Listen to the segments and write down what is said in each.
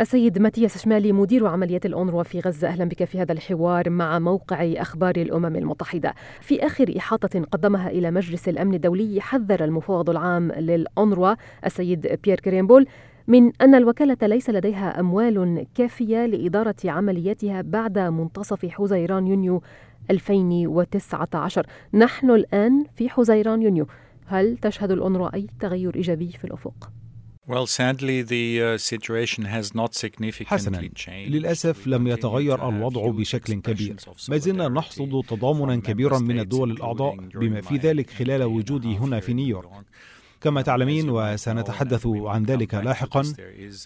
السيد ماتياس شمالي مدير عمليات الأونروا في غزة. أهلا بك في هذا الحوار مع موقع أخبار الأمم المتحدة. في آخر إحاطة قدمها إلى مجلس الأمن الدولي حذر المفوض العام للأونروا السيد بيير كريمبول من أن الوكالة ليس لديها أموال كافية لإدارة عملياتها بعد منتصف حزيران يونيو 2019 نحن الآن في حزيران يونيو. هل تشهد الأونروا أي تغير إيجابي في الأفق؟ Well, sadly, the uh, situation has not significantly حسنا. للأسف لم يتغير الوضع بشكل كبير. ما زلنا نحصد تضامنا كبيرا من الدول الأعضاء بما في ذلك خلال وجودي هنا في نيويورك. كما تعلمين وسنتحدث عن ذلك لاحقا.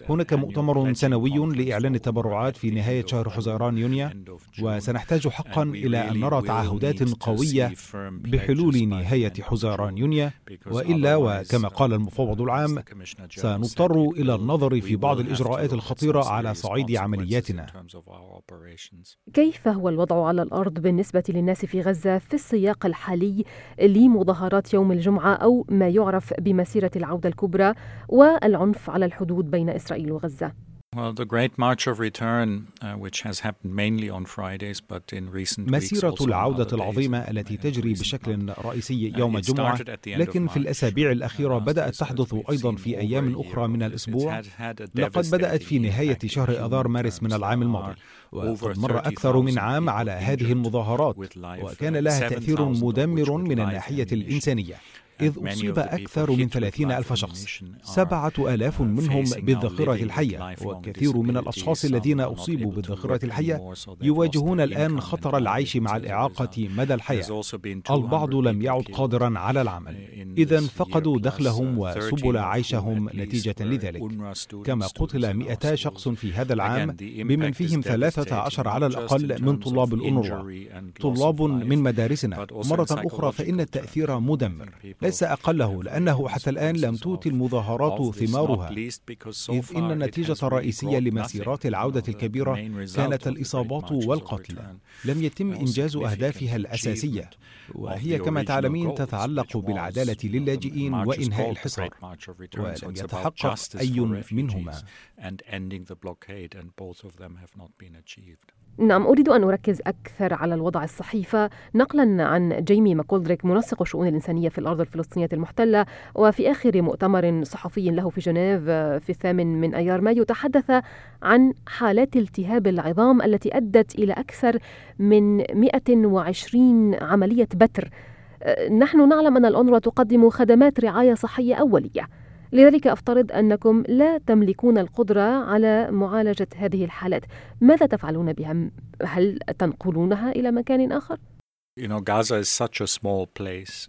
هناك مؤتمر سنوي لإعلان التبرعات في نهاية شهر حزيران يونيو وسنحتاج حقا إلى أن نرى تعهدات قوية بحلول نهاية حزيران يونيو. وإلا وكما قال المفوض العام سنضطر إلى النظر في بعض الإجراءات الخطيرة على صعيد عملياتنا. كيف هو الوضع على الأرض بالنسبة للناس في غزة في السياق الحالي لمظاهرات يوم الجمعة أو ما يعرف بمسيرة العودة الكبرى والعنف على الحدود بين إسرائيل وغزة. مسيرة العودة العظيمة التي تجري بشكل رئيسي يوم الجمعة، لكن في الأسابيع الأخيرة بدأت تحدث أيضا في أيام أخرى من الأسبوع. لقد بدأت في نهاية شهر آذار مارس من العام الماضي، وقد مر أكثر من عام على هذه المظاهرات، وكان لها تأثير مدمر من الناحية الإنسانية. إذ أصيب أكثر من 30 ألف شخص. سبعة آلاف منهم بالذخيرة الحية وكثير من الأشخاص الذين أصيبوا بالذخيرة الحية يواجهون الآن خطر العيش مع الإعاقة مدى الحياة. البعض لم يعد قادرا على العمل. إذا فقدوا دخلهم وسبل عيشهم نتيجة لذلك. كما قتل 200 شخص في هذا العام بمن فيهم 13 على الأقل من طلاب الأنروا. طلاب من مدارسنا. مرة أخرى فإن التأثير مدمر. ليس أقله لأنه حتى الآن لم تؤتي المظاهرات ثمارها. إذ إن النتيجة الرئيسية لمسيرات العودة الكبيرة كانت الإصابات والقتل لم يتم إنجاز أهدافها الأساسية. وهي كما تعلمين تتعلق بالعدالة للاجئين is وإنهاء الحصار. ولم يتحقق أي منهما. نعم أريد أن أركز أكثر على الوضع الصحي فنقلا عن جيمي ماكولدريك منسق الشؤون الإنسانية في الأرض الفلسطينية المحتلة وفي آخر مؤتمر صحفي له في جنيف في الثامن من أيار مايو تحدث عن حالات التهاب العظام التي أدت إلى أكثر من 120 عملية بتر. نحن نعلم أن الأونروا تقدم خدمات رعاية صحية أولية لذلك أفترض أنكم لا تملكون القدرة على معالجة هذه الحالات ماذا تفعلون بها؟ هل تنقلونها إلى مكان آخر؟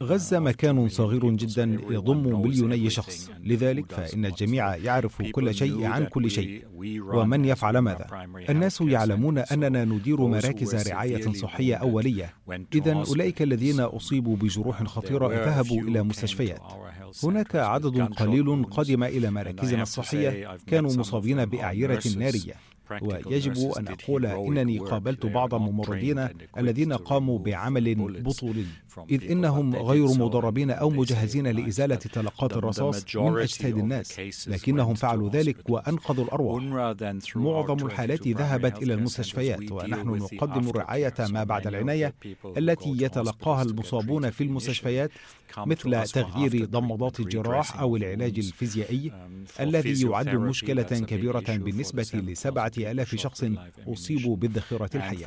غزة مكان صغير جدا يضم مليوني شخص. لذلك فإن الجميع يعرف كل شيء عن كل شيء. ومن يفعل ماذا؟ الناس يعلمون أننا ندير مراكز رعاية صحية أولية. إذا أولئك الذين أصيبوا بجروح خطيرة ذهبوا إلى مستشفيات. هناك عدد قليل قدم إلى مراكزنا الصحية. كانوا مصابين بأعيرة نارية. ويجب أن أقول إنني قابلت بعض الممرضين الذين قاموا بعمل بطولي إذ إنهم غير مدربين أو مجهزين لإزالة تلقات الرصاص من أجساد الناس. لكنهم فعلوا ذلك وأنقذوا الأرواح. معظم الحالات ذهبت إلى المستشفيات ونحن نقدم الرعاية ما بعد العناية التي يتلقاها المصابون في المستشفيات مثل تغيير ضمضات الجراح أو العلاج الفيزيائي الذي يعد مشكلة كبيرة بالنسبة لسبعة ألاف شخص أصيبوا بالذخيرة الحية.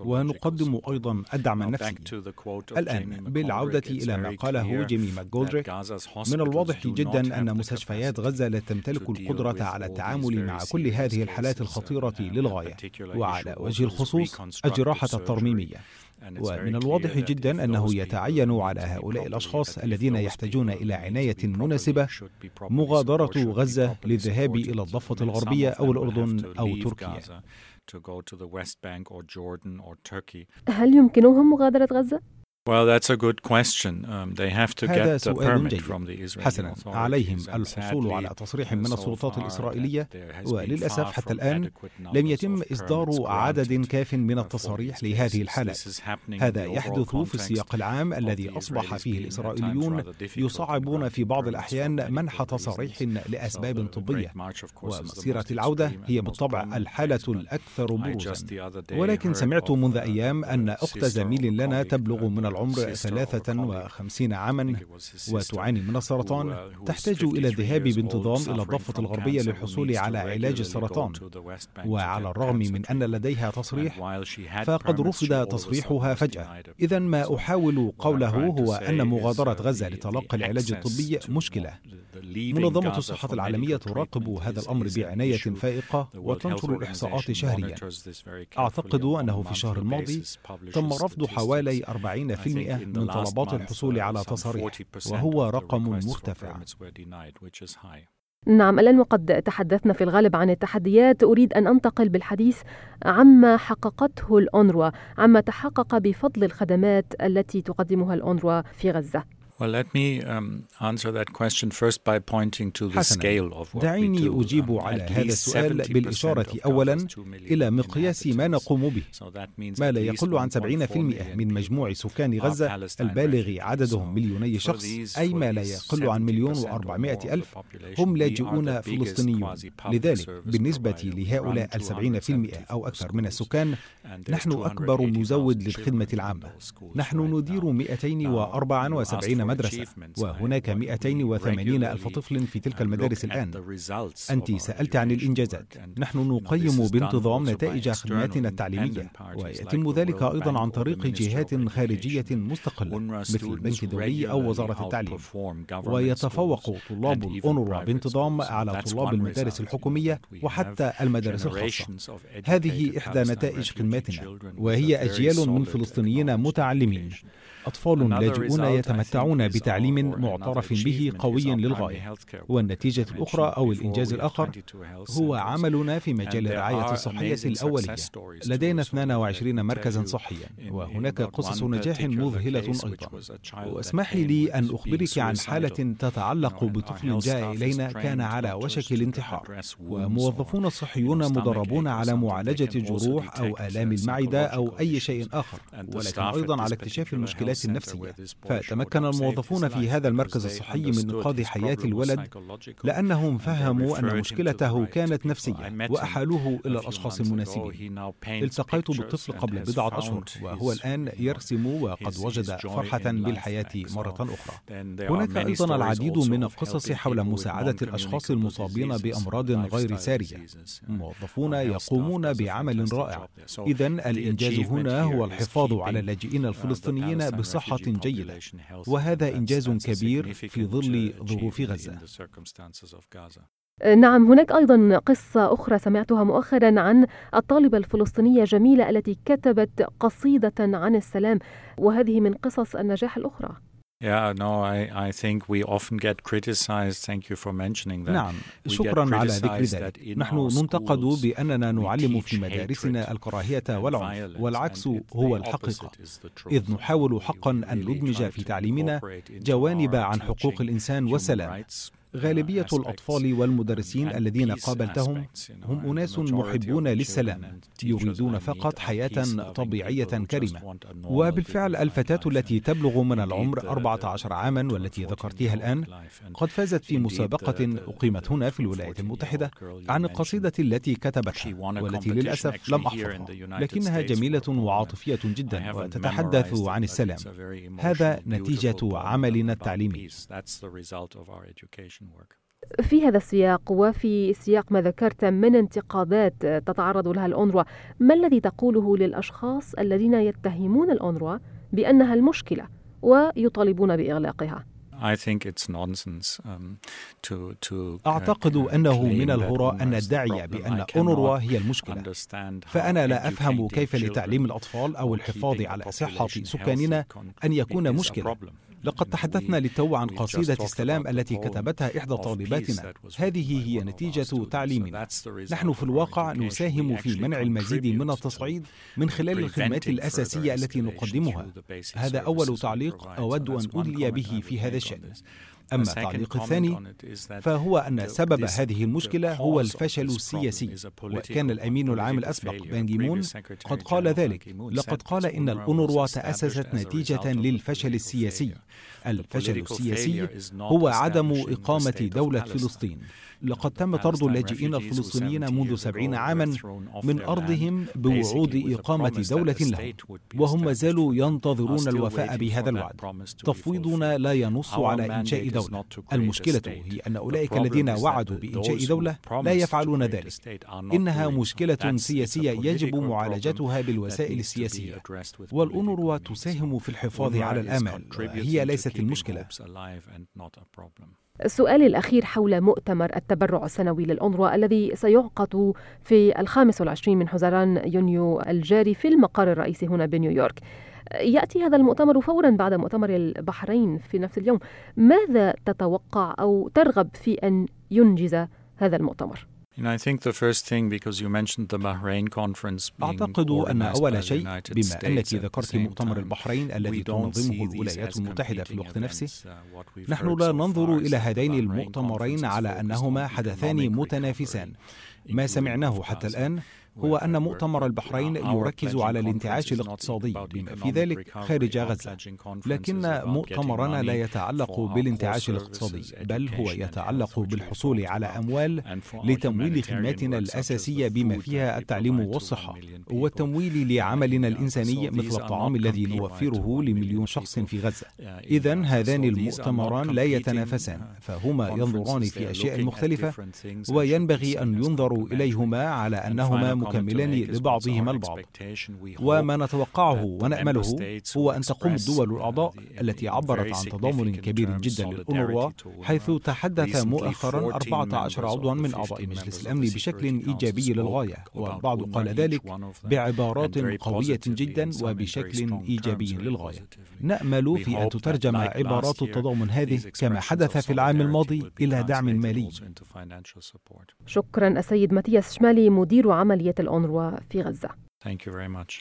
ونقدم أيضا الدعم النفسي. الآن بالعودة إلى ما قاله جيمي ماكجولدريك من الواضح جدا أن مستشفيات غزة لا تمتلك القدرة على التعامل مع كل هذه الحالات الخطيرة للغاية وعلى وجه الخصوص الجراحة الترميمية. ومن الواضح جدا أنه يتعين على هؤلاء الأشخاص الذين يحتاجون إلى عناية مناسبة مغادرة غزة للذهاب إلى الضفة الغربية أو الأردن أو تركيا. هل يمكنهم مغادرة غزة؟ Well, that's a good question. Um, they have to get سؤال the جيد. From the حسنا. عليهم الحصول على تصريح من السلطات الإسرائيلية. وللأسف حتى الآن لم يتم إصدار عدد كاف من التصاريح لهذه الحالة. هذا يحدث في السياق العام الذي أصبح فيه الإسرائيليون يصعبون في بعض الأحيان منح تصاريح لأسباب طبية. ومسيرة العودة هي بالطبع الحالة الأكثر بروزا. ولكن سمعت منذ أيام أن أخت زميل لنا تبلغ من العمر 53 عاما وتعاني من السرطان تحتاج إلى الذهاب بانتظام إلى الضفة الغربية للحصول على علاج السرطان. وعلى الرغم من أن لديها تصريح فقد رفض تصريحها فجأة. إذا ما أحاول قوله هو أن مغادرة غزة لتلقي العلاج الطبي مشكلة. منظمة الصحة العالمية تراقب هذا الأمر بعناية فائقة وتنشر الإحصاءات شهريا. أعتقد أنه في الشهر الماضي تم رفض حوالي 40 من طلبات الحصول uh, على تصاريح 40% وهو رقم مرتفع. نعم الآن وقد تحدثنا في الغالب عن التحديات. أريد أن أنتقل بالحديث عما حققته الأونروا عما تحقق بفضل الخدمات التي تقدمها الأونروا في غزة. Well, let me um, answer that question first by pointing to the scale of what دعيني we do. أجيب um, على هذا السؤال بالإشارة أولا إلى مقياس ما نقوم به ما لا يقل عن 70% من مجموع سكان غزة البالغ عددهم مليوني شخص أي ما لا يقل عن مليون وأربعمائة ألف هم لاجئون فلسطينيون. لذلك بالنسبة لهؤلاء ال 70% أو أكثر من السكان نحن أكبر مزود للخدمة العامة. نحن ندير 274 مدرسة وهناك 280 ألف طفل في تلك المدارس الآن. أنت سألت عن الإنجازات. نحن نقيم بانتظام نتائج خدماتنا التعليمية. ويتم ذلك أيضا عن طريق جهات خارجية مستقلة مثل البنك الدولي أو وزارة التعليم. ويتفوق طلاب الأونروا بانتظام على طلاب المدارس الحكومية وحتى المدارس الخاصة. هذه إحدى نتائج خدماتنا. وهي أجيال من فلسطينيين متعلمين. أطفال لاجئون يتمتعون بتعليم معترف به قوي للغاية. والنتيجة الأخرى أو الإنجاز الآخر؟ هو عملنا في مجال الرعاية الصحية الأولية. لدينا 22 مركزا صحيا. وهناك قصص نجاح مذهلة أيضا. واسمحي لي أن أخبرك عن حالة تتعلق بطفل جاء إلينا كان على وشك الانتحار. وموظفون صحيون مدربون على معالجة جروح أو آلام المعدة أو أي شيء آخر. ولكن أيضا على اكتشاف المشكلات النفسية فتمكن الموظفون في هذا المركز الصحي من إنقاذ حياة الولد لأنهم فهموا أن مشكلته كانت نفسية وأحالوه إلى الأشخاص المناسبين. التقيت بالطفل قبل بضعة أشهر وهو الآن يرسم وقد وجد فرحة بالحياة مرة أخرى. هناك أيضا العديد من القصص حول مساعدة الأشخاص المصابين بأمراض غير سارية. موظفون يقومون بعمل رائع. إذا الإنجاز هنا هو الحفاظ على اللاجئين الفلسطينيين بصحة جيدة. وهذا إنجاز كبير في ظل ظروف غزة. نعم هناك أيضا قصة أخرى سمعتها مؤخرا عن الطالبة الفلسطينية جميلة التي كتبت قصيدة عن السلام وهذه من قصص النجاح الأخرى. Yeah, no, I, I think we often get criticized. Thank you for mentioning that. نعم شكرا على ذكر ذلك نحن ننتقد بأننا نعلم في مدارسنا الكراهية والعنف والعكس هو الحقيقة إذ نحاول حقا أن ندمج في تعليمنا جوانب عن حقوق الإنسان والسلام غالبية الأطفال والمدرسين الذين قابلتهم هم أناس محبون للسلام يريدون فقط حياة طبيعية كريمة. وبالفعل الفتاة التي تبلغ من العمر 14 عاما والتي ذكرتها الآن قد فازت في مسابقة أقيمت هنا في الولايات المتحدة عن القصيدة التي كتبتها والتي للأسف لم أحفظها لكنها جميلة وعاطفية جدا وتتحدث عن السلام. هذا نتيجة عملنا التعليمي. في هذا السياق وفي سياق ما ذكرت من انتقادات تتعرض لها الأونروا ما الذي تقوله للأشخاص الذين يتهمون الأونروا بأنها المشكلة ويطالبون بإغلاقها؟ Um, to, أعتقد أنه من الهراء أن ندعي بأن أونروا هي المشكلة. فأنا لا أفهم كيف لتعليم الأطفال أو الحفاظ على صحة سكاننا أن يكون مشكلة. لقد تحدثنا للتو عن قصيدة السلام التي كتبتها إحدى طالباتنا. هذه هي نتيجة تعليمنا. نحن في الواقع نساهم في منع المزيد من التصعيد من خلال الخدمات الأساسية التي نقدمها. هذا أول تعليق أود أن أدلي به في هذا الشأن. أما التعليق الثاني فهو أن سبب هذه المشكلة هو الفشل السياسي وكان الأمين العام الأسبق بان جيمون قد قال ذلك لقد قال إن الأونروا تأسست نتيجة للفشل السياسي. الفشل السياسي هو عدم إقامة دولة فلسطين. لقد تم طرد اللاجئين الفلسطينيين منذ سبعين عاما من أرضهم بوعود إقامة دولة لهم وهم ما زالوا ينتظرون الوفاء بهذا الوعد. تفويضنا لا ينص على إنشاء دولة المشكلة هي أن أولئك الذين وعدوا بإنشاء دولة لا يفعلون ذلك. إنها مشكلة سياسية يجب معالجتها بالوسائل السياسية. والأونروا تساهم في الحفاظ على الآمال هي ليست المشكلة. سؤالي الأخير حول مؤتمر التبرع السنوي للأونروا الذي سيعقد في الخامس والعشرين من حزيران يونيو الجاري في المقر الرئيسي هنا بنيويورك. يأتي هذا المؤتمر فورا بعد مؤتمر البحرين في نفس اليوم. ماذا تتوقع أو ترغب في أن ينجز هذا المؤتمر؟ أعتقد أن أول شيء بما أنك ذكرت مؤتمر البحرين الذي تنظمه الولايات المتحدة في الوقت نفسه. نحن لا ننظر إلى هذين المؤتمرين على أنهما حدثان متنافسان. ما سمعناه حتى الآن هو أن مؤتمر البحرين يركز على الانتعاش الاقتصادي. بما في ذلك خارج غزة. لكن مؤتمرنا لا يتعلق بالانتعاش الاقتصادي بل هو يتعلق بالحصول على أموال لتمويل خدماتنا الأساسية بما فيها التعليم والصحة والتمويل لعملنا الإنساني مثل الطعام الذي نوفره لمليون شخص في غزة. إذا هذان المؤتمران لا يتنافسان فهما ينظران في أشياء مختلفة وينبغي أن ينظر إليهما على أنهما مكملان لبعضهما البعض. وما نتوقعه ونأمله هو أن تقوم الدول الأعضاء التي عبرت عن تضامن كبير جدا للأونروا حيث تحدث مؤخرا 14 عضوا من أعضاء مجلس الأمن بشكل إيجابي للغاية والبعض قال ذلك بعبارات قوية جدا وبشكل إيجابي للغاية. نأمل في أن تترجم عبارات التضامن هذه كما حدث في العام الماضي إلى دعم مالي. شكرا السيد ماتياس شمالي مدير عملية الأونروا في غزة. Thank you very much.